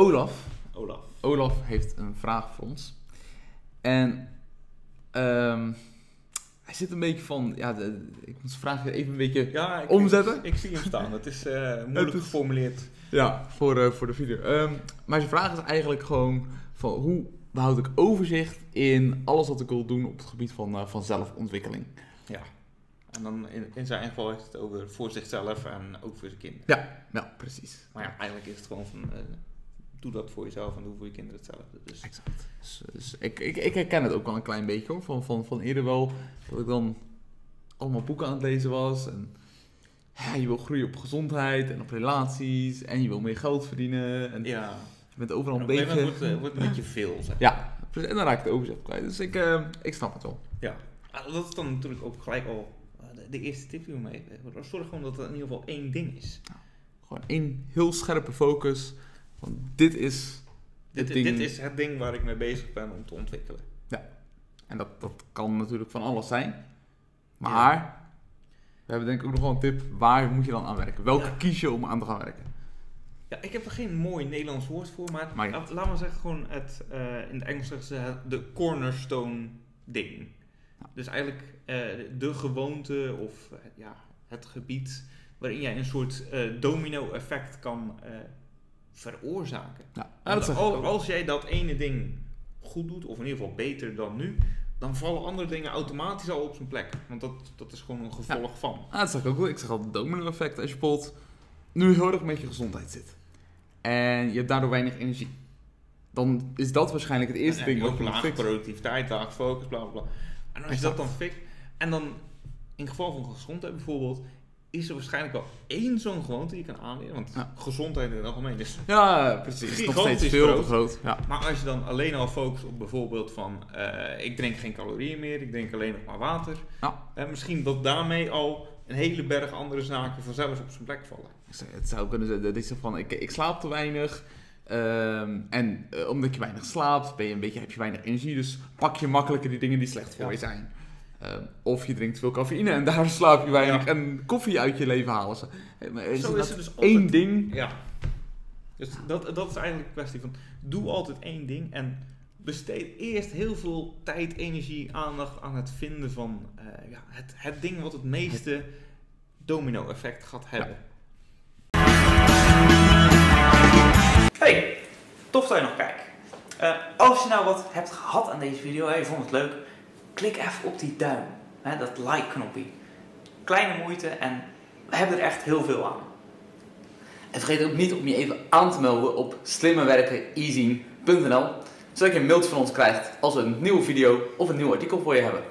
Olaf. Olaf. Olaf heeft een vraag voor ons. En ehm, hij zit een beetje van, ja, de, ik moet zijn vraag even een beetje Ja, ik, Omzetten? Ik, ik zie hem staan. Het is eh, moeilijk is- geformuleerd. Ja, voor, eh, voor de video. Ehm, maar zijn vraag is eigenlijk gewoon van hoe behoud ik overzicht in alles wat ik wil doen op het gebied van, eh, van zelfontwikkeling. Ja. En dan in, in zijn geval heeft het over voor zichzelf en ook voor zijn kinderen. Ja, ja, precies. Maar ja, eigenlijk is het gewoon van, doe dat voor jezelf en doe voor je kinderen hetzelfde. Dus Exact. Dus, dus ik, ik, ik herken het ook wel een klein beetje hoor. Van, van, van eerder wel dat ik dan allemaal boeken aan het lezen was. En ja, je wil groeien op gezondheid en op relaties. En je wil meer geld verdienen. En ja, je bent overal een beetje... moment wordt, eh, wordt het een beetje veel. Zeg. Ja, en dan raak ik het overzicht kwijt. Dus ik, eh, ik snap het wel. Ja. Ah, Dat is dan natuurlijk ook gelijk al eh, de, de eerste tip die we meegeven. Zorg gewoon dat het in ieder geval één ding is. Gewoon één heel scherpe focus. Van dit is Dit, het ding. dit is het ding waar ik mee bezig ben om te ontwikkelen. En dat, dat kan natuurlijk van alles zijn. Maar we hebben denk ik ook nog wel een tip. Waar moet je dan aan werken? Welke Ja. kies je om aan te gaan werken? Ja, ik heb er geen mooi Nederlands woord voor, maar, Maar ja. laat, maar zeggen gewoon het, eh, in het Engels zeggen ze de cornerstone ding. Dus eigenlijk eh, de gewoonte of eh, ja, het gebied waarin jij een soort domino effect kan veroorzaken. Ja, dat al- als jij dat ene ding goed doet, of in ieder geval beter dan nu, dan vallen andere dingen automatisch al op zijn plek. Want dat, dat is gewoon een gevolg van. Ah, dat zeg ik ook wel. Ik zeg altijd domino effect. Als je bijvoorbeeld nu heel erg met je gezondheid zit. En je hebt daardoor weinig energie. Dan is dat waarschijnlijk het eerste En ding wat je laag productiviteit, laag focus, bla bla bla. En als je dat dan fixt, en dan in geval van gezondheid bijvoorbeeld, is er waarschijnlijk wel één zo'n gewoonte die je kan aanleren. Want Ja. gezondheid in het algemeen is. Ja, precies. Is nog steeds veel te groot. Ja. Maar als je dan alleen al focust op bijvoorbeeld van, eh, ik drink geen calorieën meer, ik drink alleen nog maar water. Ja. eh, misschien dat daarmee al een hele berg andere zaken vanzelf op zijn plek vallen. Het zou kunnen zijn dat zeg van, ik, ik slaap te weinig. Ehm, en eh, omdat je weinig slaapt, ben je een beetje, heb je weinig energie. Dus pak je makkelijker die dingen die slecht voor je zijn. Ehm, of je drinkt veel cafeïne en daardoor slaap je weinig. Ja. En koffie uit je leven halen ze. Maar is Zo is het dus altijd. één ding. Ja. Dus dat, dat is eigenlijk een kwestie van, doe altijd één ding en besteed eerst heel veel tijd, energie, aandacht aan het vinden van eh, ja, het, het ding wat het meeste domino-effect gaat hebben. Hey, tof dat je nog kijkt. Eh, als je nou wat hebt gehad aan deze video en je vond het leuk, klik even op die duim, hè, dat like-knopje. Kleine moeite en we hebben er echt heel veel aan. En vergeet ook niet om je even aan te melden op slimmerwerkeneasy.nl. Zodat je een mailtje van ons krijgt als we een nieuwe video of een nieuw artikel voor je hebben.